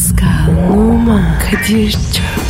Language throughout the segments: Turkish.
Pascal, Oman, Kadir çok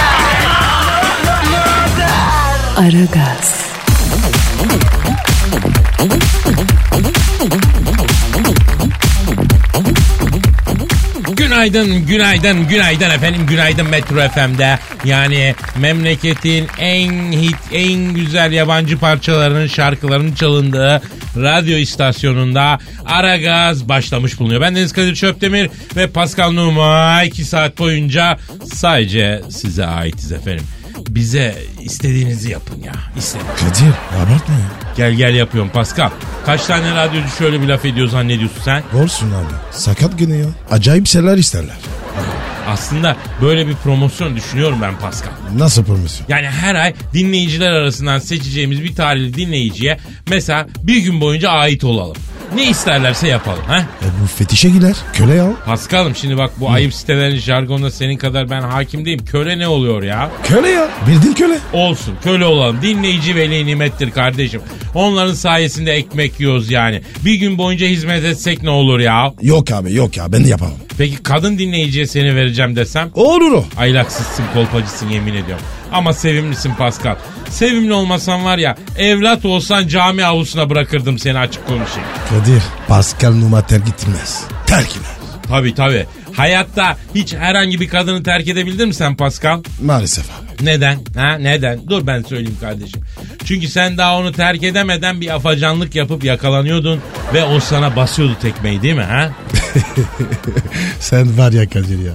Aragaz, Günaydın, günaydın, günaydın efendim, günaydın Metro FM'de. Yani memleketin en hit, en güzel yabancı parçalarının, şarkılarının çalındığı radyo istasyonunda Aragaz başlamış bulunuyor. Ben Deniz Kadir Çöptemir ve Pascal Numa 2 saat boyunca sadece size aitiz efendim. Bize istediğinizi yapın ya. İstediğiniz. Kadir abartma ya. Gel gel yapıyorum Pascal. Kaç tane radyocu şöyle bir laf ediyor zannediyorsun sen? Olsun abi. Sakat gene ya. Acayip şeyler isterler. Aslında böyle bir promosyon düşünüyorum ben Pascal. Nasıl promosyon? Yani her ay dinleyiciler arasından seçeceğimiz bir tarihli dinleyiciye mesela bir gün boyunca ait olalım. Ne isterlerse yapalım ha? E bu fetişe girer. Köle ya. Paskal'ım şimdi bak bu ayıp sitelerin jargonunda senin kadar ben hakim değilim. Köle ne oluyor ya? Köle ya. Bildin köle. Olsun köle olalım. Dinleyici veli nimettir kardeşim. Onların sayesinde ekmek yiyoruz yani. Bir gün boyunca hizmet etsek ne olur ya? Yok abi yok ya ben de yapamam. Peki kadın dinleyiciye seni vereceğim desem? Olur o. Aylaksızsın kolpacısın yemin ediyorum. Ama sevimlisin Pascal. Sevimli olmasan var ya evlat olsan cami avlusuna bırakırdım seni açık konuşayım. Kadir Pascal Numa terk gitmez. Terk eder. Tabii tabii. Hayatta hiç herhangi bir kadını terk edebildin mi sen Pascal? Maalesef abi. Neden? Ha neden? Dur ben söyleyeyim kardeşim. Çünkü sen daha onu terk edemeden bir afacanlık yapıp yakalanıyordun ve o sana basıyordu tekmeyi değil mi ha? Sen var ya Kadir ya.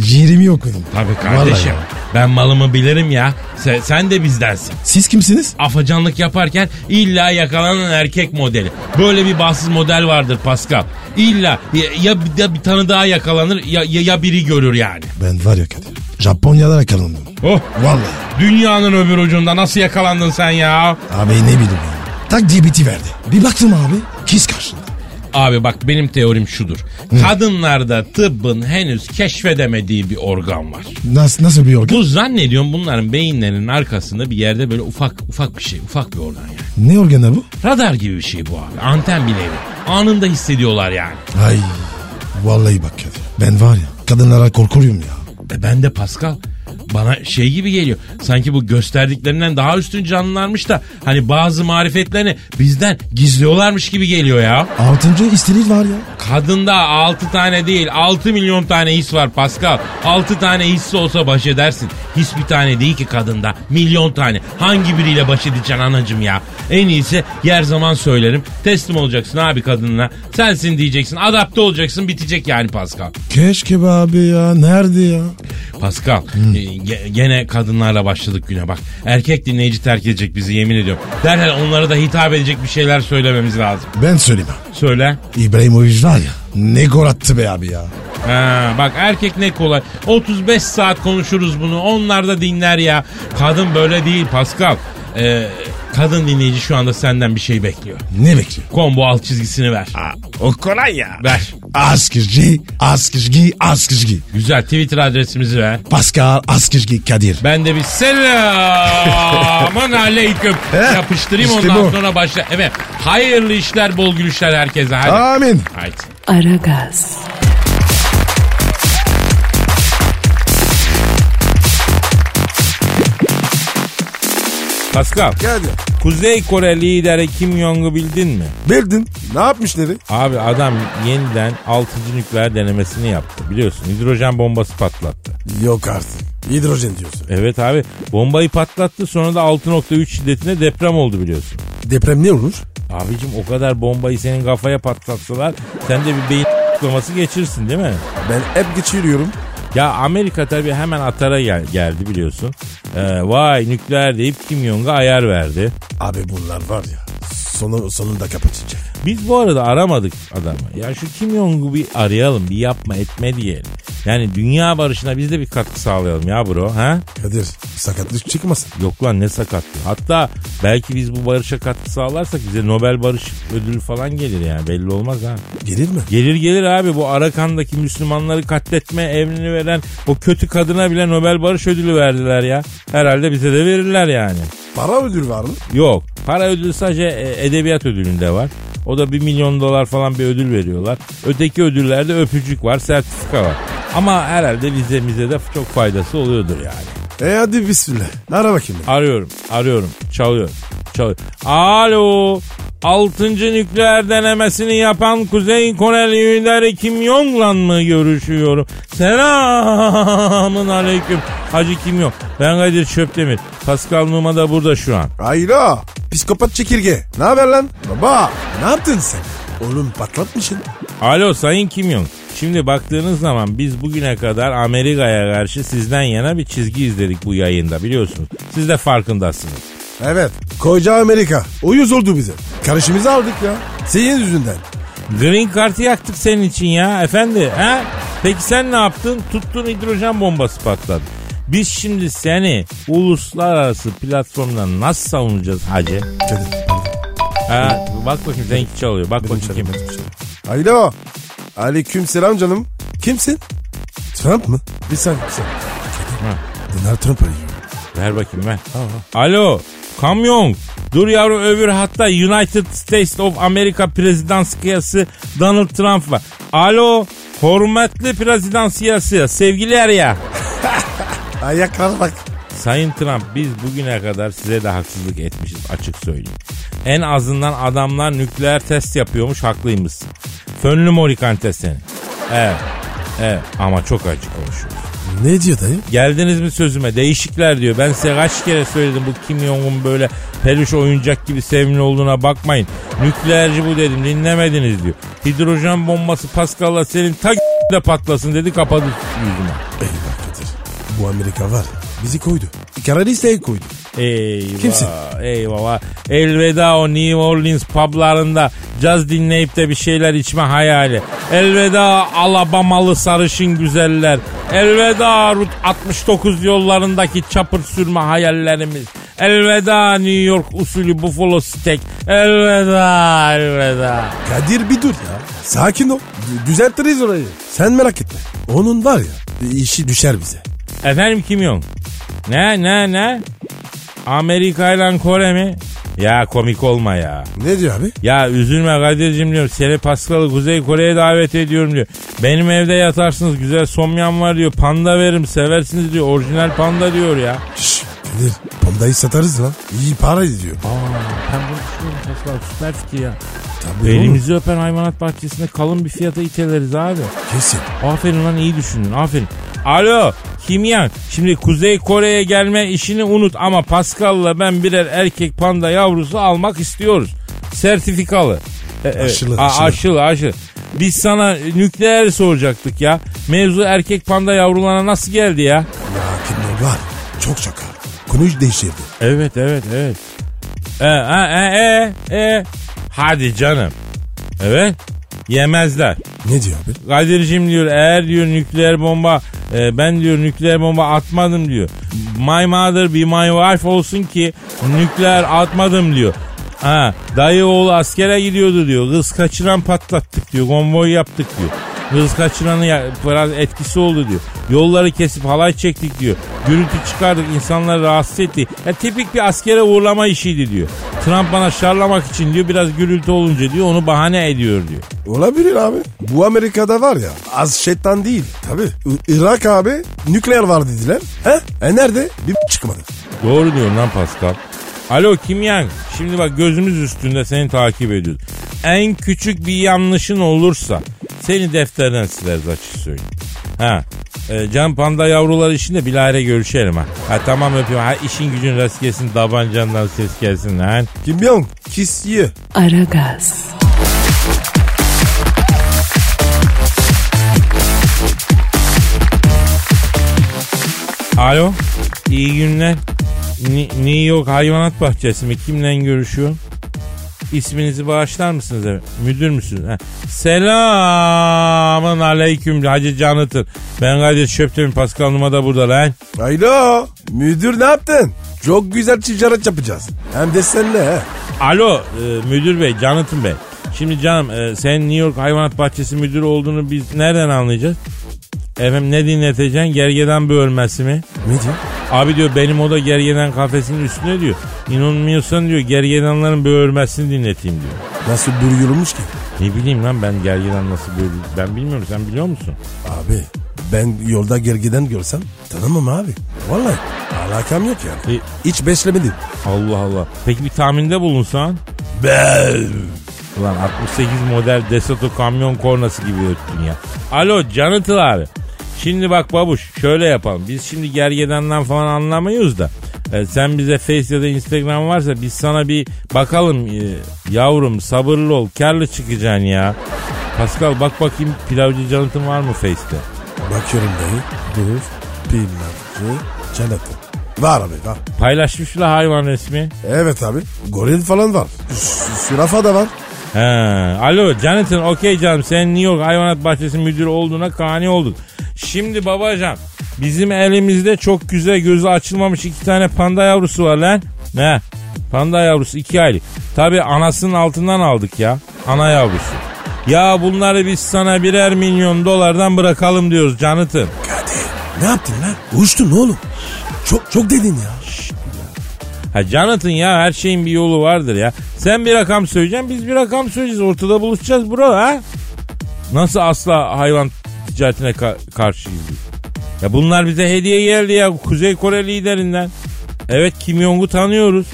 Ciğerimi okudun. Tabii Vallahi kardeşim. Ben malımı bilirim ya. Sen, sen de bizdensin. Siz kimsiniz? afacanlık yaparken illa yakalanan erkek modeli. Böyle bir bahtsız model vardır Pascal. İlla ya, ya, ya bir tane daha yakalanır ya, ya, ya biri görür yani. Ben var ya Kadir. Japonya'da yakalandım. Oh Vallahi. dünyanın öbür ucunda nasıl yakalandın sen ya? Abi ne bileyim ya. Tak diye biti verdi. Bir baktım abi. Kız karşında. Abi bak benim teorim şudur. Kadınlarda tıbbın henüz keşfedemediği bir organ var. Nasıl, nasıl bir organ? Bu zannediyorum bunların beyinlerinin arkasında bir yerde böyle ufak ufak bir şey, ufak bir organ yani. Ne organı bu? Radar gibi bir şey bu abi. Anten bir nevi. Anında hissediyorlar yani. Ay. Vallahi bak Kadir. Ben var ya kadınlara korkuyorum ya. E ben de Pascal bana şey gibi geliyor. Sanki bu gösterdiklerinden daha üstün canlılarmış da hani bazı marifetlerini bizden gizliyorlarmış gibi geliyor ya. Altıncı istirid var ya. Kadında 6 tane değil 6 milyon tane his var Pascal. 6 tane hissi olsa baş edersin. His bir tane değil ki kadında. Milyon tane. Hangi biriyle baş edeceksin anacım ya? En iyisi yer zaman söylerim. Teslim olacaksın abi kadınına. Sensin diyeceksin. Adapte olacaksın. Bitecek yani Pascal. Keşke be abi ya. Nerede ya? Pascal e, ge- gene kadınlarla başladık güne bak. Erkek dinleyici terk edecek bizi yemin ediyorum. Derhal onlara da hitap edecek bir şeyler söylememiz lazım. Ben söyleyeyim abi. Söyle. İbrahimovic var ya. Ne gol attı be abi ya. Ha, bak erkek ne kolay. 35 saat konuşuruz bunu. Onlar da dinler ya. Kadın böyle değil Pascal. Ee, kadın dinleyici şu anda senden bir şey bekliyor. Ne bekliyor? Combo alt çizgisini ver. O kolay ya. Ver. Askizgi, Askizgi, Askizgi. Güzel Twitter adresimizi ver. Pascal Askizgi Kadir. Ben de bir selamun aleyküm yapıştırayım işte ondan bu. sonra başla. Evet hayırlı işler bol gülüşler herkese. Hadi. Amin. Haydi. Aragaz, Pascal, Geldi. Kuzey Kore lideri Kim Jong'u bildin mi? Bildin. Ne yapmış dedi? Abi adam yeniden 6. nükleer denemesini yaptı. Biliyorsun hidrojen bombası patlattı. Yok artık. Hidrojen diyorsun. Evet abi bombayı patlattı sonra da 6.3 şiddetinde deprem oldu biliyorsun. Deprem ne olur? Abicim o kadar bombayı senin kafaya patlatsalar sen de bir beyin patlaması geçirsin değil mi? Ben hep geçiriyorum. Ya Amerika tabii hemen atara gel- geldi biliyorsun. Ee, vay nükleer deyip Kim Jong'a ayar verdi. Abi bunlar var ya. Sonu, sonunda kapatacak. Biz bu arada aramadık adamı. Ya şu Kim Jong'u bir arayalım bir yapma etme diyelim. Yani dünya barışına biz de bir katkı sağlayalım ya bro. Ha? Kadir sakatlık çıkmasın. Yok lan ne sakatlığı. Hatta belki biz bu barışa katkı sağlarsak bize Nobel Barış Ödülü falan gelir yani belli olmaz ha. Gelir mi? Gelir gelir abi bu Arakan'daki Müslümanları katletme emrini veren o kötü kadına bile Nobel Barış Ödülü verdiler ya. Herhalde bize de verirler yani. Para ödül var mı? Yok para ödülü sadece e, edebiyat ödülünde var. O da 1 milyon dolar falan bir ödül veriyorlar. Öteki ödüllerde öpücük var, sertifika var. Ama herhalde bize de çok faydası oluyordur yani. E hadi bismillah. Ara bakayım. Arıyorum, arıyorum. Çalıyor, çalıyor. Alo. Altıncı nükleer denemesini yapan Kuzey Koreli lideri Kim Jong'la mı görüşüyorum? Selamın aleyküm. Hacı Kim Jong. Ben Kadir Çöptemir. Pascal Numa da burada şu an. Hayra. Psikopat çekirge. Ne haber lan? Baba ne yaptın sen? Oğlum patlatmışsın. Alo Sayın Kim Jong. Şimdi baktığınız zaman biz bugüne kadar Amerika'ya karşı sizden yana bir çizgi izledik bu yayında biliyorsunuz. Siz de farkındasınız. Evet. Koca Amerika. Uyuz oldu bize. Karışımızı aldık ya. Senin yüzünden. Green Card'ı yaktık senin için ya efendi. Ha? Peki sen ne yaptın? Tuttun hidrojen bombası patladı. Biz şimdi seni uluslararası platformdan nasıl savunacağız hacı? Kadir. Ha, bak bakayım seninki çalıyor. Bak bakayım kim. Hayro. Aleyküm selam canım. Kimsin? Trump mı? Bir saniye bir saniye. Donald Trump arıyor. Ver bakayım ver. Alo kamyon. Dur yavrum öbür hatta United States of America prezidansiyası Donald Trump var. Alo hürmetli prezidansiyası sevgili ya. Ayaklara bak. Sayın Trump biz bugüne kadar size de haksızlık etmişiz açık söyleyeyim. En azından adamlar nükleer test yapıyormuş haklıymışsın. Fönlü morikante seni. Evet. Evet ama çok acı konuşuyoruz. Ne diyor dayı? Geldiniz mi sözüme? Değişikler diyor. Ben size kaç kere söyledim bu Kim Jong-un böyle peluş oyuncak gibi sevimli olduğuna bakmayın. Nükleerci bu dedim dinlemediniz diyor. Hidrojen bombası Pascal'la senin ta de patlasın dedi kapadı yüzüme. Eyvah Kadir. Bu Amerika var bizi koydu. Karadis'e koydu. Eyvah. Kimsin? Eyvah. Elveda o New Orleans publarında caz dinleyip de bir şeyler içme hayali. Elveda Alabamalı sarışın güzeller. Elveda Rut 69 yollarındaki çapır sürme hayallerimiz. Elveda New York usulü buffalo steak. Elveda, elveda. Kadir bir dur ya. Sakin ol. D- Düzeltiriz orayı. Sen merak etme. Onun var ya işi düşer bize. Efendim Kim Jong? Ne ne ne? Amerika ile Kore mi? Ya komik olma ya. Ne diyor abi? Ya üzülme Kadir'cim diyor. Seni Paskal'ı Kuzey Kore'ye davet ediyorum diyor. Benim evde yatarsınız güzel somyam var diyor. Panda veririm seversiniz diyor. Orijinal panda diyor ya. Şşş Kadir pandayı satarız lan. İyi para ediyor. Aa, ben bunu düşünüyorum Paskal süper fikir ya. Tabii oğlum. Elimizi öpen hayvanat bahçesinde kalın bir fiyata iteleriz abi. Kesin. Aferin lan iyi düşündün aferin. Alo Kimyan şimdi Kuzey Kore'ye gelme işini unut ama Pascal'la ben birer erkek panda yavrusu almak istiyoruz. Sertifikalı. E, Aşılı, a- aşılı. aşılı aşılı. Biz sana nükleer soracaktık ya. Mevzu erkek panda yavrularına nasıl geldi ya? Ya kimler var? Çok şaka. Konuyu değiştirdi. Evet evet evet. E, e, e, e, e. Hadi canım. Evet. Yemezler. Ne diyor abi? Kadir'cim diyor eğer diyor nükleer bomba e, ben diyor nükleer bomba atmadım diyor. My mother be my wife olsun ki nükleer atmadım diyor. Ha, dayı oğlu askere gidiyordu diyor. Kız kaçıran patlattık diyor. Konvoy yaptık diyor. Kız kaçıranın biraz etkisi oldu diyor. Yolları kesip halay çektik diyor. Gürültü çıkardık insanları rahatsız etti. Ya tipik bir askere uğurlama işiydi diyor. Trump bana şarlamak için diyor biraz gürültü olunca diyor onu bahane ediyor diyor. Olabilir abi. Bu Amerika'da var ya az şeytan değil. Tabii. I- Irak abi nükleer var dediler. He? E nerede? Bir çıkmadı. Doğru diyorsun lan Pascal. Alo Kim Yang. Şimdi bak gözümüz üstünde seni takip ediyoruz. En küçük bir yanlışın olursa seni defterden sileriz açık söyleyeyim. Ha. E, can panda yavruları işinde bilahare görüşelim ha. Ha tamam öpüyorum. Ha işin gücün rast gelsin tabancandan ses gelsin lan. Kim Jong kiss you. Aragaz, Alo. İyi günler. Ni- New York hayvanat bahçesi mi? Kimle görüşüyor? İsminizi bağışlar mısınız? efendim? Müdür müsünüz? Ha. Selamın aleyküm Hacı Canıtır. Ben Kadir Şöptemir Pascal Numa da burada lan. Alo müdür ne yaptın? Çok güzel ticaret yapacağız. Hem de seninle he. Alo e, müdür bey Canıtın bey. Şimdi canım e, sen New York Hayvanat Bahçesi müdürü olduğunu biz nereden anlayacağız? Efendim ne dinleteceksin? Gergedan bölmesi mi? Ne diyor? Abi diyor benim oda gergedan kafesinin üstüne diyor. İnanmıyorsan diyor gergedanların böğürmesini dinleteyim diyor. Nasıl bürüyormuş ki? Ne bileyim lan ben gergedan nasıl böğür... Ben bilmiyorum sen biliyor musun? Abi ben yolda gergeden görsem tanımam abi. Vallahi alakam yok yani. E, Hiç beslemedim. Allah Allah. Peki bir tahminde bulunsan? Bel. Ulan 68 model Desoto kamyon kornası gibi öttün ya. Alo Canıtıl abi. Şimdi bak babuş şöyle yapalım. Biz şimdi gergedandan falan anlamıyoruz da. e, sen bize Face ya da Instagram varsa biz sana bir bakalım e, yavrum sabırlı ol karlı çıkacaksın ya. Pascal bak bakayım pilavcı Canıt'ın var mı Face'te? Bakıyorum dayı. Dur. Pilavcı. Canatın. Var abi var. Paylaşmışlar hayvan resmi. Evet abi. Goril falan var. Sürafa da var. He. Alo Jonathan okey canım sen New York Hayvanat Bahçesi müdürü olduğuna kani olduk. Şimdi babacan bizim elimizde çok güzel gözü açılmamış iki tane panda yavrusu var lan. Ne? Panda yavrusu iki aylık. Tabi anasının altından aldık ya. Ana yavrusu. Ya bunları biz sana birer milyon dolardan bırakalım diyoruz Jonathan. Kadir ne yaptın lan? Uçtun oğlum. Çok çok dedin ya. Ha Jonathan ya her şeyin bir yolu vardır ya. Sen bir rakam söyleyeceksin biz bir rakam söyleyeceğiz. Ortada buluşacağız bro ha. Nasıl asla hayvan ticaretine ka- karşıyız? Ya bunlar bize hediye geldi ya Kuzey Kore liderinden. Evet Kim Jong'u tanıyoruz.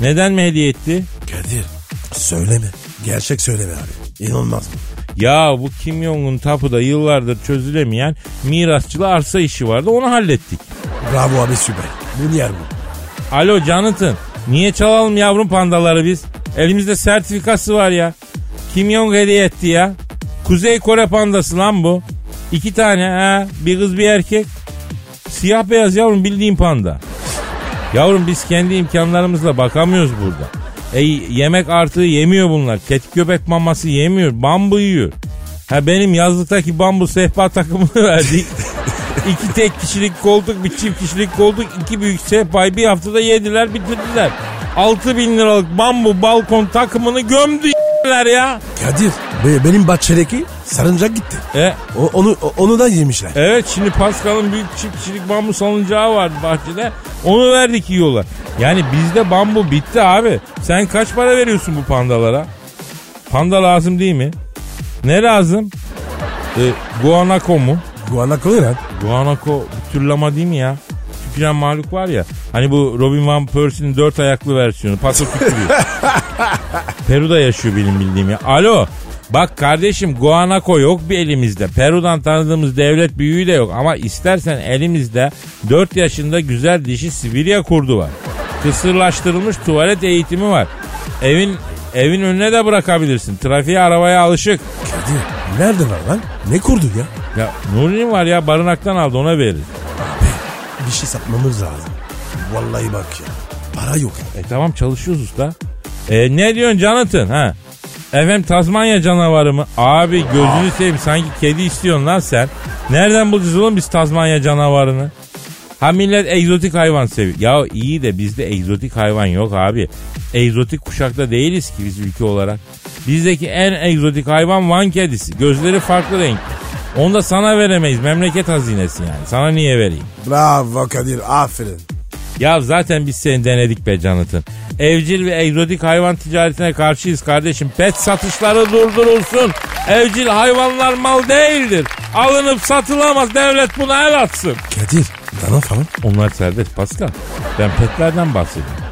Neden mi hediye etti? Kadir söyleme. Gerçek söyleme abi. İnanılmaz bu. Ya bu Kim Jong'un tapuda yıllardır çözülemeyen mirasçılı arsa işi vardı onu hallettik. Bravo abi süper. Bu yer bu. Alo Jonathan. Niye çalalım yavrum pandaları biz? Elimizde sertifikası var ya. Kim Jong hediye etti ya. Kuzey Kore pandası lan bu. İki tane ha. Bir kız bir erkek. Siyah beyaz yavrum bildiğin panda. Yavrum biz kendi imkanlarımızla bakamıyoruz burada. E, yemek artığı yemiyor bunlar. Tetik köpek maması yemiyor. Bambu yiyor. Ha benim yazlıktaki bambu sehpa takımını verdik. İki tek kişilik koltuk, bir çift kişilik koltuk, iki büyük sehpayı bir haftada yediler, bitirdiler. 6 bin liralık bambu balkon takımını gömdü ya. Kadir be- benim bahçedeki sarıncak gitti. E, O, onu onu da yemişler. evet şimdi Pascal'ın büyük çift kişilik bambu salıncağı vardı bahçede. Onu verdik yiyorlar. Yani bizde bambu bitti abi. Sen kaç para veriyorsun bu pandalara? Panda lazım değil mi? Ne lazım? E, guanaco mu? Guanaco ne lan? Guanaco bir türlama değil mi ya? Tüküren mahluk var ya. Hani bu Robin Van Persie'nin dört ayaklı versiyonu. Paso. Peru'da yaşıyor benim bildiğim ya. Alo. Bak kardeşim guanaco yok bir elimizde. Peru'dan tanıdığımız devlet büyüğü de yok. Ama istersen elimizde 4 yaşında güzel dişi Sibirya kurdu var. Kısırlaştırılmış tuvalet eğitimi var. Evin evin önüne de bırakabilirsin. Trafiğe arabaya alışık. Kadir nerede var lan? Ne kurdu ya? Ya Nuri'nin var ya barınaktan aldı ona verir. Bir şey satmamız lazım. Vallahi bak ya. Para yok. E tamam çalışıyoruz usta. E ne diyorsun Jonathan ha? Efendim Tazmanya canavarı mı? Abi gözünü seveyim sanki kedi istiyorsun lan sen. Nereden bulacağız oğlum biz Tazmanya canavarını? Ha millet egzotik hayvan seviyor. Ya iyi de bizde egzotik hayvan yok abi. Egzotik kuşakta değiliz ki biz ülke olarak. Bizdeki en egzotik hayvan Van kedisi. Gözleri farklı renkli. Onu da sana veremeyiz. Memleket hazinesi yani. Sana niye vereyim? Bravo Kadir aferin. Ya zaten biz seni denedik be Canıt'ın. Evcil ve egzotik hayvan ticaretine karşıyız kardeşim. Pet satışları durdurulsun. Evcil hayvanlar mal değildir. Alınıp satılamaz. Devlet buna el atsın. Kadir dana falan. Onlar serbest Pascal. Ben petlerden bahsediyorum.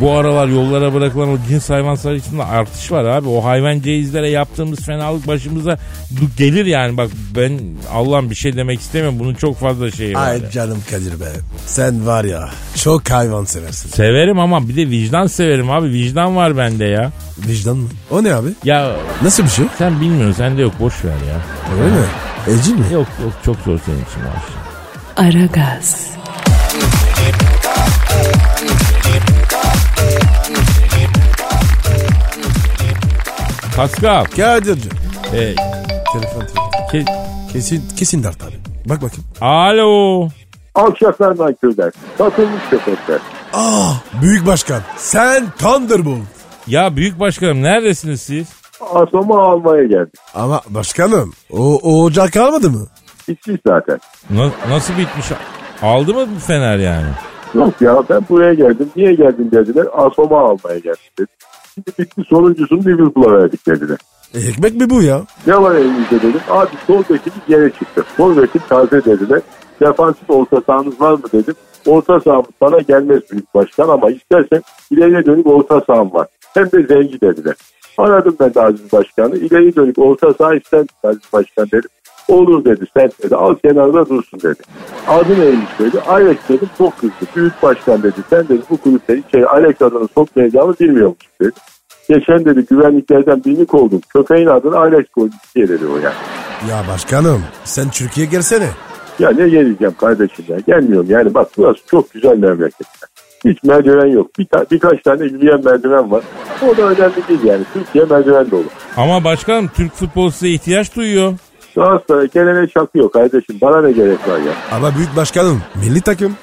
Bu aralar yollara bırakılan o cins hayvan sayısında artış var abi. O hayvan ceyizlere yaptığımız fenalık başımıza gelir yani. Bak ben Allah'ım bir şey demek istemiyorum. Bunun çok fazla şeyi var. Ay canım Kadir be. Sen var ya çok hayvan seversin. Severim ama bir de vicdan severim abi. Vicdan var bende ya. Vicdan mı? O ne abi? Ya Nasıl bir şey? sen bilmiyorsun sende yok boş ver ya. Öyle mi? Evcil mi? Yok yok çok zor senin için var. Aragaz, Pascal. Kadir'cim. e, Telefon telefon. ke- Kesin, kesin dert abi. Bak bakayım. Alo. Alçaklar nankörler. Satılmış köpekler. Aa büyük başkan. Sen Thunderbolt. Ya büyük başkanım neredesiniz siz? Asoma almaya geldik. Ama başkanım o, o ocak kalmadı mı? Bitmiş zaten. Na- nasıl bitmiş? Aldı mı bu Fener yani? Yok ya ben buraya geldim. Niye geldin dediler. Asoma almaya geldim dedi. Sonuncusunu Liverpool'a verdik dediler. E, ekmek mi bu ya? Ne var elinizde dedim. Abi sol bekimiz yere çıktı. Sol bekim taze dediler. Defansif orta sahanız var mı dedim. Orta sahamız sana gelmez büyük başkan ama istersen ileriye dönük orta saham var. Hem de zengi dediler. Aradım ben de Aziz Başkan'ı. İleri dönük orta saha ister Aziz Başkan dedim. Olur dedi sen dedi al kenarda dursun dedi. Adı neymiş dedi. Alex dedim çok kızdı. Büyük başkan dedi sen dedi bu kulüpte içeri Alex adını sokmayacağımı bilmiyormuş dedi. Geçen dedi güvenliklerden birini kovdum. Köpeğin adını Alex koydum diye dedi o yani. Ya başkanım sen Türkiye'ye gelsene. Ya ne geleceğim kardeşim ya gelmiyorum yani bak burası çok güzel memleket. Hiç merdiven yok. Bir ta- birkaç tane yürüyen merdiven var. O da önemli değil yani. Türkiye merdiven dolu. Ama başkanım Türk futbolu size ihtiyaç duyuyor. Galatasaray gelene çakıyor kardeşim. Bana ne gerek var ya. Ama büyük başkanım milli takım.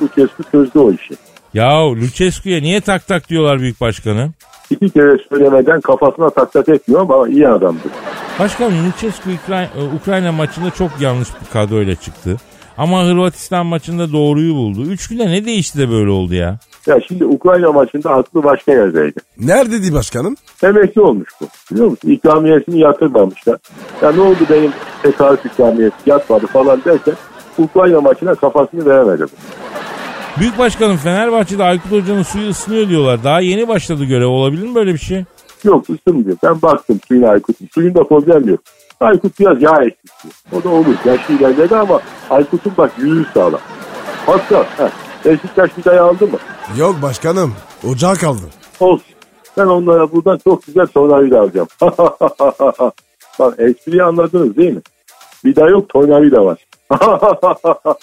Bu kesku çözdü o işi. Ya Lucescu'ya niye tak tak diyorlar büyük başkanım? İki kere söylemeden kafasına tak tak etmiyor ama iyi adamdır. Başkanım Lucescu Ukrayna, Ukrayna maçında çok yanlış bir kadroyla çıktı. Ama Hırvatistan maçında doğruyu buldu. Üç günde ne değişti de böyle oldu ya? Ya şimdi Ukrayna maçında aklı başka yerdeydi. Neredeydi başkanım? Emekli olmuş bu. Biliyor musun? İkramiyesini yatırmamışlar. Ya ne oldu benim tesadüf ikramiyesi yatmadı falan derken Ukrayna maçına kafasını veremedi bu. Büyük başkanım Fenerbahçe'de Aykut Hoca'nın suyu ısınıyor diyorlar. Daha yeni başladı görev olabilir mi böyle bir şey? Yok ısınmıyor. Ben baktım suyun Aykut'un. Suyunda problem yok. Aykut biraz yağ eksiltiyor. O da olur. Yaşlı ilerledi ama Aykut'un bak yüzü sağlam. Hatta heh, Beşiktaş bir dayı aldı mı? Yok başkanım ocağa kaldı. Olsun. Ben onlara buradan çok güzel tornavida alacağım. Bak espriyi anladınız değil mi? Bir daha yok tornavida var.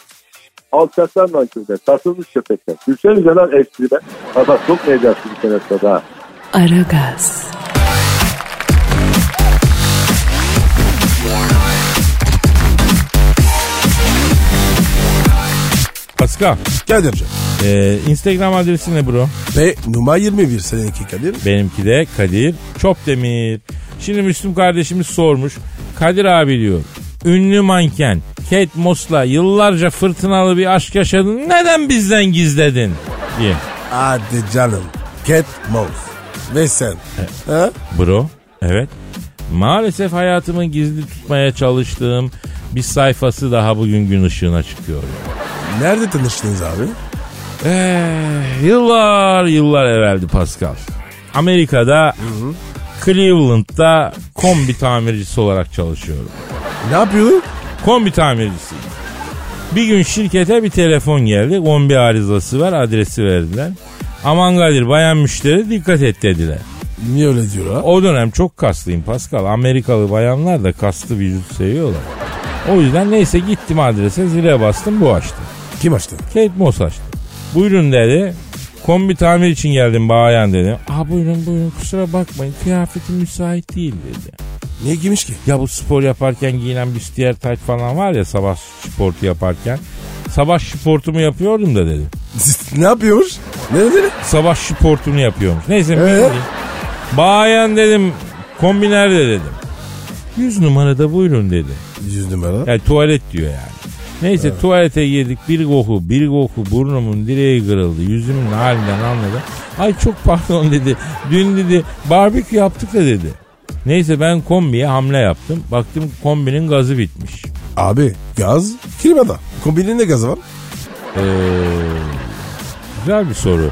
Alçaklar nankörler, satılmış köpekler. Gülsenize lan espriden. Ha bak çok necatsın bir sene sonra. Aragaz, Pascal, Kadir'cim. e, Instagram adresi ne bro? Ve numara 21 seninki Kadir. Benimki de Kadir Çopdemir. Şimdi Müslüm kardeşimiz sormuş. Kadir abi diyor. Ünlü manken Kate Moss'la yıllarca fırtınalı bir aşk yaşadın. Neden bizden gizledin? diye. Hadi canım. Cat Mouse. Ve sen. Ha? Bro, evet. Maalesef hayatımı gizli tutmaya çalıştığım bir sayfası daha bugün gün ışığına çıkıyor. Nerede tanıştınız abi? Ee, yıllar yıllar evveldi Pascal. Amerika'da Cleveland'da kombi tamircisi olarak çalışıyorum. Ne yapıyordun? Kombi tamircisi. Bir gün şirkete bir telefon geldi. Kombi arızası var adresi verdiler. Aman Kadir bayan müşteri dikkat et dediler. Niye öyle diyor ha? O dönem çok kaslıyım Pascal. Amerikalı bayanlar da kaslı vücut seviyorlar. O yüzden neyse gittim adrese zile bastım bu açtı. Kim açtı? Kate Moss açtı. Buyurun dedi. Kombi tamir için geldim bayan dedim. Aa buyurun buyurun kusura bakmayın kıyafetim müsait değil dedi. Niye giymiş ki? Ya bu spor yaparken giyinen büstiyer tayt falan var ya sabah sportu yaparken. Sabah sportumu yapıyordum da dedi. ne yapıyormuş? Ne dedi? Sabah sportunu yapıyormuş. Neyse Ee? Bayan dedim kombi nerede dedim. Yüz numarada buyurun dedi. Yüz numara. Yani tuvalet diyor yani. Neyse tuvalete girdik bir koku bir koku burnumun direği kırıldı yüzümün halinden anladım. Ay çok pardon dedi dün dedi barbekü yaptık da dedi. Neyse ben kombiye hamle yaptım. Baktım kombinin gazı bitmiş. Abi gaz klimada. Kombinin ne gazı var? Ee, güzel bir soru.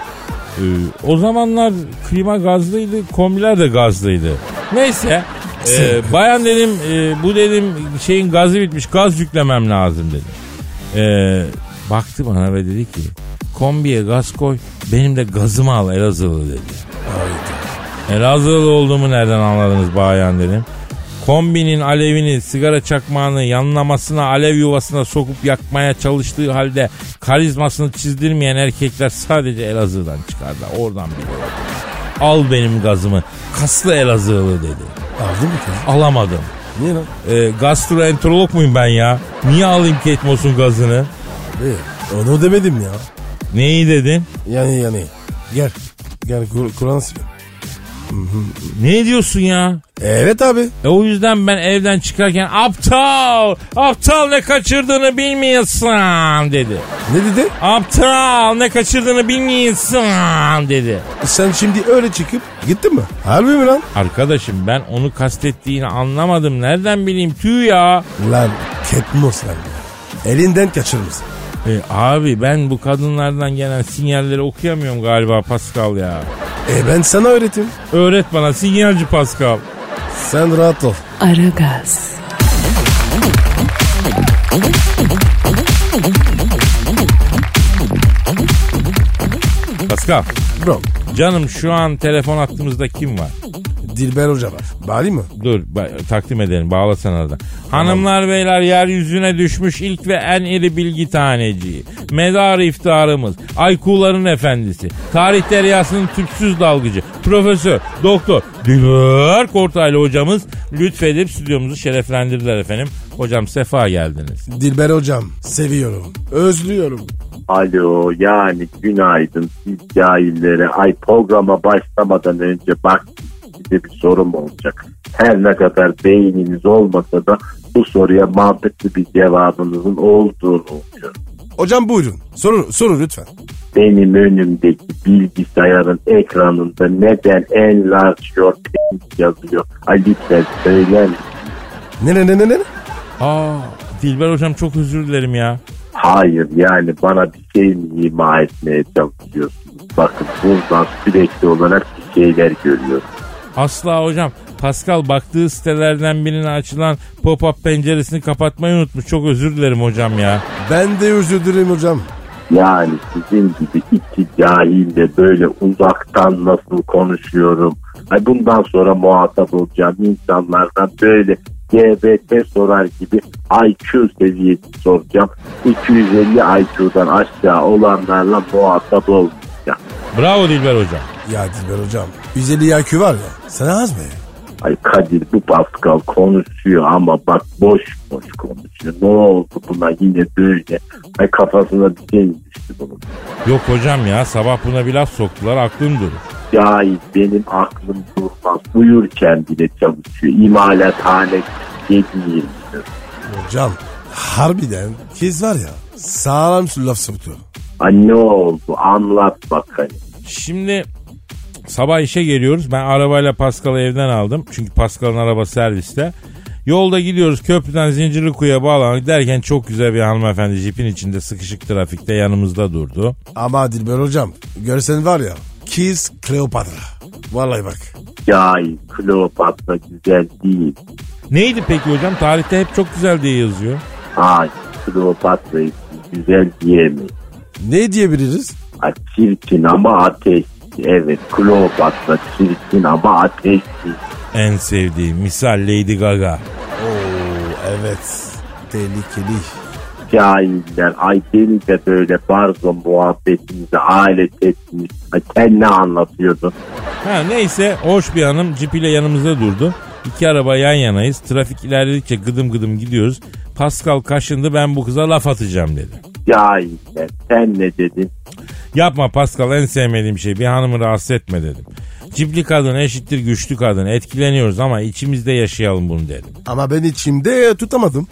Ee, o zamanlar klima gazlıydı, kombiler de gazlıydı. Neyse. e, bayan dedim e, bu dedim şeyin gazı bitmiş gaz yüklemem lazım dedim. Ee, baktı bana ve dedi ki kombiye gaz koy benim de gazımı al Elazığlı dedi. Elazığlı olduğumu nereden anladınız bayan dedim. Kombinin alevini, sigara çakmağını yanlamasına, alev yuvasına sokup yakmaya çalıştığı halde karizmasını çizdirmeyen erkekler sadece Elazığ'dan çıkardı. Oradan biliyorum. al benim gazımı. Kaslı Elazığlı dedi. Aldın mı kız? Alamadım. Niye lan? E, gastroenterolog muyum ben ya? Niye alayım Kate Moss'un gazını? E, onu demedim ya. Neyi dedin? Yani yani. Gel. Gel Kur- Kur'an söyle. Ne diyorsun ya? Evet abi. E o yüzden ben evden çıkarken aptal, aptal ne kaçırdığını bilmiyorsun dedi. Ne dedi? Aptal ne kaçırdığını bilmiyorsun dedi. Sen şimdi öyle çıkıp gittin mi? Harbi mi lan? Arkadaşım ben onu kastettiğini anlamadım. Nereden bileyim tüy ya. Lan ketmos lan. Elinden kaçırmışsın. E, abi ben bu kadınlardan gelen sinyalleri okuyamıyorum galiba Pascal ya. E ben sana öğreteyim. Öğret bana sinyalci Pascal. Sen rahat ol. Aragaz, Pascal Bro. canım şu an telefon attığımızda kim var? Dilber Hoca var. Bari mi? Dur ba- takdim edelim bağlasana arada. Hanımlar beyler yeryüzüne düşmüş ilk ve en iri bilgi taneciği. Medar iftarımız. Aykuların efendisi. Tarih deryasının tüpsüz dalgıcı. Profesör, doktor, Dilber Kortaylı hocamız lütfedip stüdyomuzu şereflendirdiler efendim. Hocam sefa geldiniz. Dilber Hocam. Seviyorum. Özlüyorum. Alo yani günaydın siz cahillere. Ay programa başlamadan önce bak size bir sorum olacak. Her ne kadar beyniniz olmasa da bu soruya mantıklı bir cevabınızın olduğunu umuyorum. Hocam buyurun. Sorun, sorun lütfen. Benim önümdeki bilgisayarın ekranında neden en large your penis yazıyor? Ay lütfen söyler misin? Ne ne ne ne ne? Aa, Dilber hocam çok özür dilerim ya. Hayır yani bana bir şey mi ima etmeye çalışıyorsunuz? Bakın buradan sürekli olarak bir şeyler görüyorum. Asla hocam. Pascal baktığı sitelerden birine açılan pop-up penceresini kapatmayı unutmuş. Çok özür dilerim hocam ya. Ben de özür dilerim hocam. Yani sizin gibi iki cahille böyle uzaktan nasıl konuşuyorum? Ay bundan sonra muhatap olacağım insanlardan böyle GBT sorar gibi IQ seviyesi soracağım. 250 IQ'dan aşağı olanlarla muhatap olmayacağım. Bravo Dilber hocam. Ya Dilber Hocam. 150 IQ var ya. Sana az mı? Ay Kadir bu Pascal konuşuyor ama bak boş boş konuşuyor. Ne oldu buna yine böyle? Ay kafasına bir şey düştü bunun? Yok hocam ya sabah buna bir laf soktular aklım durur. Cahil benim aklım durmaz. Uyurken bile çalışıyor. İmalathane 7 Hocam harbiden kız var ya sağlam laf sokuyor. Ay ne oldu anlat bakayım. Şimdi sabah işe geliyoruz. Ben arabayla Pascal'ı evden aldım. Çünkü Pascal'ın araba serviste. Yolda gidiyoruz köprüden Zincirlikuyu'ya bağlandık derken çok güzel bir hanımefendi jipin içinde sıkışık trafikte yanımızda durdu. Ama Dilber Hocam görsen var ya kız Kleopatra. Vallahi bak. Cahil Kleopatra güzel değil. Neydi peki hocam? Tarihte hep çok güzel diye yazıyor. Ay Kleopatra'yı güzel diyemeyiz. Ne diyebiliriz? Ay, çirkin ama ateş. Evet Kleopatra çirkin ama ateşli. En sevdiğim misal Lady Gaga. Oo evet. Tehlikeli. Cahiller ay beni de böyle barzo muhabbetinize alet etmiş. Ay sen ne anlatıyordun? Ha neyse hoş bir hanım cip ile yanımızda durdu. İki araba yan yanayız. Trafik ilerledikçe gıdım gıdım gidiyoruz. Pascal kaşındı ben bu kıza laf atacağım dedi. Cahiller sen ne dedin? Yapma Pascal en sevmediğim şey bir hanımı rahatsız etme dedim. Cipli kadın eşittir güçlü kadın etkileniyoruz ama içimizde yaşayalım bunu dedim. Ama ben içimde tutamadım.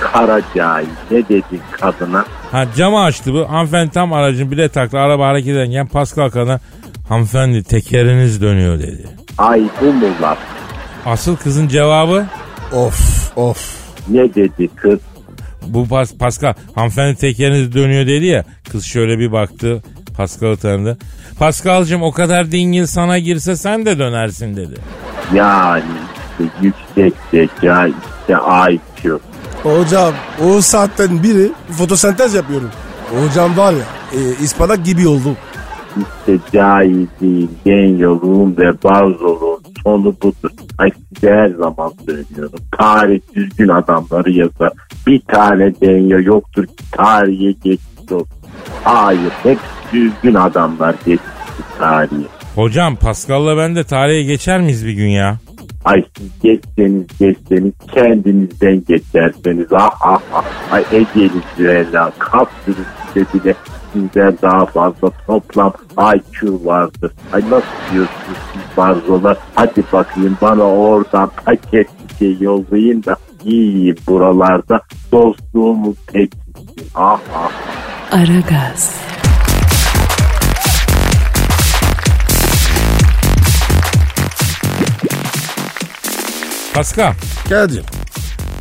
Kara cahil ne dedin kadına? Ha camı açtı bu hanımefendi tam aracın bile taktı araba hareket ederken Pascal kadına hanımefendi tekeriniz dönüyor dedi. Ay bu mu laf? Asıl kızın cevabı Of of. Ne dedi kız? Bu pas, Pascal hanımefendi tekeriniz dönüyor dedi ya kız şöyle bir baktı Pascal'ı tanıdı. Pascal'cığım o kadar dingil sana girse sen de dönersin dedi. Yani işte yüksek zeka işte IQ. Hocam o saatten biri fotosentez yapıyorum. Hocam var ya e, ispanak gibi oldum. İşte cahilliğin, genyoluğun ve barzoluğun sonu budur. Ay size her zaman söylüyorum. Tarih düzgün adamları yazar. Bir tane denyo yoktur ki tarihe geçmiş olsun. Hayır hep düzgün adamlar geçmiş tarihe. Hocam Pascal'la ben de tarihe geçer miyiz bir gün ya? Ay siz geçseniz geçseniz kendinizden geçerseniz. Ah ah ah. Ay Ege'li Züella kapsülün bile sizden daha fazla toplam IQ vardır. Ay nasıl diyorsunuz siz barzolar? Hadi bakayım bana oradan paket bir şey yollayın da yiyeyim buralarda. Dostluğumun tek Ah ah. Aragaz, Pascal Kadir.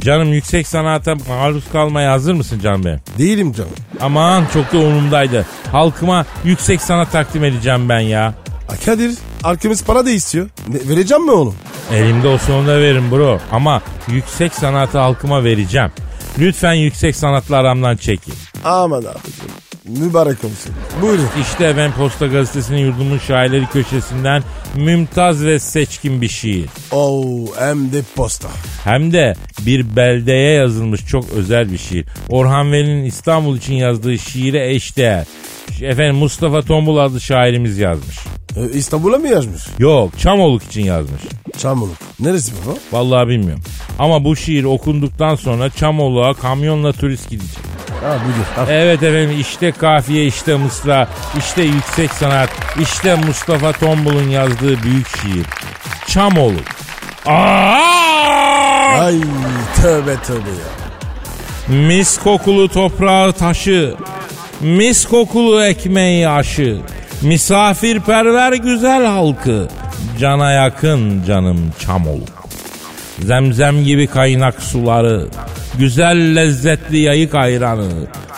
Canım yüksek sanata maruz kalmaya hazır mısın canım benim? Değilim canım. Aman çok da umurumdaydı. Halkıma yüksek sanat takdim edeceğim ben ya. Ha, Kadir arkamız para da istiyor. Ne, vereceğim mi oğlum? Elimde olsa onu da veririm bro. Ama yüksek sanatı halkıma vereceğim. Lütfen yüksek sanatla aramdan çekin. Aman abicim. Mübarek olsun. Buyurun. İşte ben Posta Gazetesi'nin yurdumun şairleri köşesinden mümtaz ve seçkin bir şiir. Oo hem de posta. Hem de bir beldeye yazılmış çok özel bir şiir. Orhan Veli'nin İstanbul için yazdığı şiire eşdeğer. Efendim Mustafa Tombul adlı şairimiz yazmış. Ee, İstanbul'a mı yazmış? Yok Çamoluk için yazmış. Çamoluk. Neresi baba? Vallahi bilmiyorum. Ama bu şiir okunduktan sonra Çamoluk'a kamyonla turist gidecek. Ha buyur. Ha. Evet efendim işte kafiye işte mısra işte yüksek sanat işte Mustafa Tombul'un yazdığı büyük şiir. Çamoluk. Aa! Ay tövbe tövbe ya. Mis kokulu toprağı taşı, mis kokulu ekmeği aşı, misafirperver güzel halkı, cana yakın canım Çamoluk. Zemzem gibi kaynak suları, güzel lezzetli yayık ayranı,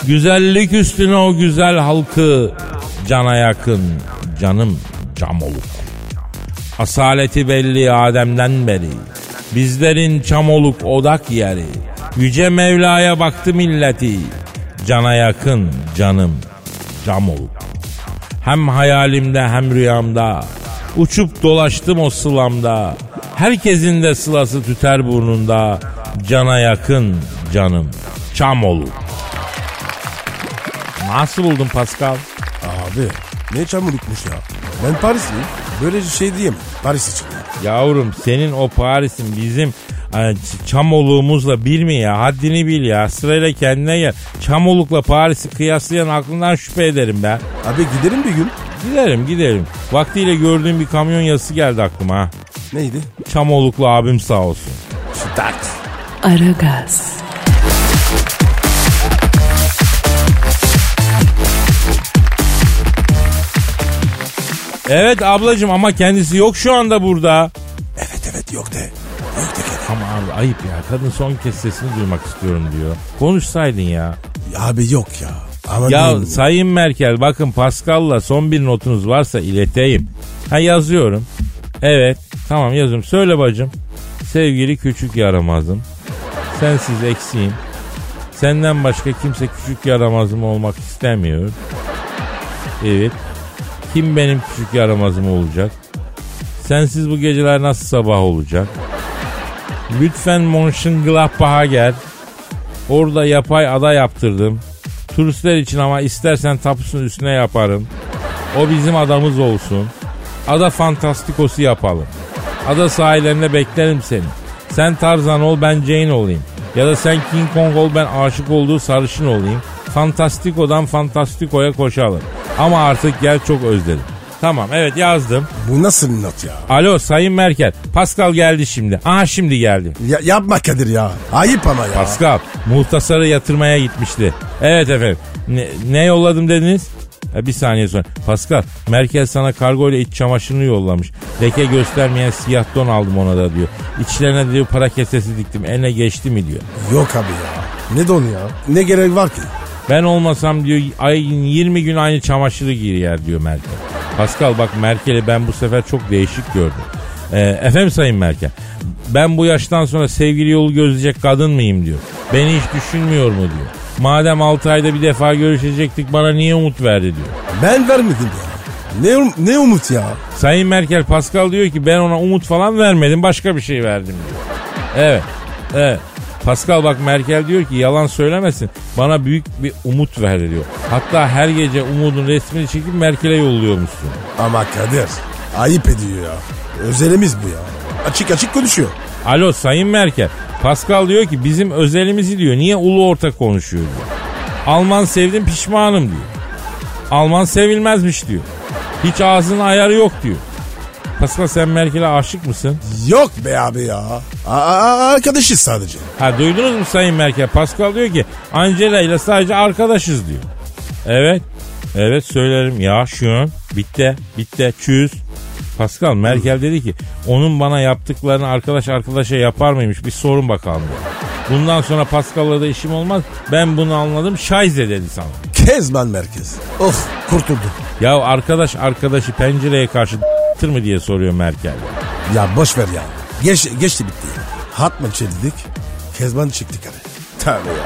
güzellik üstüne o güzel halkı, cana yakın canım Çamoluk. Asaleti belli Adem'den beri. Bizlerin çamoluk odak yeri. Yüce Mevla'ya baktı milleti. Cana yakın canım camoluk. Hem hayalimde hem rüyamda. Uçup dolaştım o sılamda. Herkesin de sılası tüter burnunda. Cana yakın canım çamoluk. Nasıl buldun Pascal? Abi ne çamurlukmuş ya. Ben Parisliyim. Böyle şey diyemem. Paris için. Yavrum senin o Paris'in bizim e, ç- çamoluğumuzla bir mi ya? Haddini bil ya. Sırayla kendine gel. Çamolukla Paris'i kıyaslayan aklından şüphe ederim ben. Abi gidelim bir gün. Gidelim gidelim. Vaktiyle gördüğüm bir kamyon yazısı geldi aklıma. Neydi? Çamoluklu abim sağ olsun. Şıtak. Aragaz, Evet ablacığım ama kendisi yok şu anda burada. Evet evet yok de. Yok de Kadir. Ama abi ayıp ya. Kadın son kez sesini duymak istiyorum diyor. Konuşsaydın ya. Abi yok ya. Aman Ya diyeyim Sayın Merkel bakın Pascal'la son bir notunuz varsa ileteyim. Ha yazıyorum. Evet tamam yazıyorum. Söyle bacım. Sevgili küçük yaramazım. Sensiz eksiğim. Senden başka kimse küçük yaramazım olmak istemiyor. Evet. Kim benim küçük yaramazım olacak? Sensiz bu geceler nasıl sabah olacak? Lütfen Mönchengladbach'a gel. Orada yapay ada yaptırdım. Turistler için ama istersen tapusun üstüne yaparım. O bizim adamız olsun. Ada fantastikosu yapalım. Ada sahillerinde beklerim seni. Sen Tarzan ol ben Jane olayım. Ya da sen King Kong ol ben aşık olduğu sarışın olayım. Fantastiko'dan Fantastiko'ya koşalım. Ama artık gel çok özledim. Tamam evet yazdım. Bu nasıl bir not ya? Alo Sayın Merkel. Pascal geldi şimdi. Aha şimdi geldi. ya? Yapma Kadir ya. Ayıp ama ya. Pascal muhtasarı yatırmaya gitmişti. Evet efendim. Ne, ne yolladım dediniz? Ha, bir saniye sonra. Pascal Merkel sana kargo ile iç çamaşırını yollamış. Leke göstermeyen siyah don aldım ona da diyor. İçlerine diyor para kesesi diktim. Eline geçti mi diyor. Yok abi ya. Ne don ya? Ne gerek var ki? Ben olmasam diyor ayın 20 gün aynı çamaşırı giyer diyor Merkel. Pascal bak Merkel'i ben bu sefer çok değişik gördüm. Ee, efendim Sayın Merkel ben bu yaştan sonra sevgili yolu gözleyecek kadın mıyım diyor. Beni hiç düşünmüyor mu diyor. Madem 6 ayda bir defa görüşecektik bana niye umut verdi diyor. Ben vermedim ya. Ne, um- ne umut ya? Sayın Merkel Pascal diyor ki ben ona umut falan vermedim başka bir şey verdim diyor. Evet. Evet. Pascal bak Merkel diyor ki yalan söylemesin bana büyük bir umut verdi diyor. Hatta her gece umudun resmini çekip Merkel'e yolluyormuşsun. Ama Kadir Ayıp ediyor ya. Özelimiz bu ya. Açık açık konuşuyor. Alo Sayın Merkel. Pascal diyor ki bizim özelimizi diyor. Niye ulu orta konuşuyor diyor. Alman sevdim pişmanım diyor. Alman sevilmezmiş diyor. Hiç ağzının ayarı yok diyor. Pascal sen Merkel'e aşık mısın? Yok be abi ya. A- a- arkadaşız sadece. Ha duydunuz mu Sayın Merkel? Pascal diyor ki Angela ile sadece arkadaşız diyor. Evet. Evet söylerim. Ya şun. Bitti. Bitti. Çüz. Pascal Merkel dedi ki onun bana yaptıklarını arkadaş arkadaşa yapar mıymış bir sorun bakalım dedi. Bundan sonra Pascal'la da işim olmaz. Ben bunu anladım. Şayze dedi sana. Kezban merkez. Of kurtuldu. Ya arkadaş arkadaşı pencereye karşı tır mı diye soruyor Merkel. Ya boş ver ya. Geç, geçti bitti. Hat mı çeldik? Kezban çıktık hadi. Tövbe ya.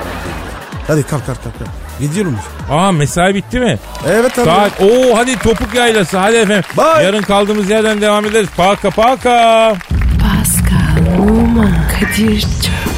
Hadi kalk kalk kalk. kalk. Gidiyor musun? Aa mesai bitti mi? Evet abi. Saat Oo hadi topuk yaylası hadi efendim. Bye. Yarın kaldığımız yerden devam ederiz. Paka paka. Pascal, Oman, Kadir çok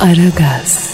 Aragaz.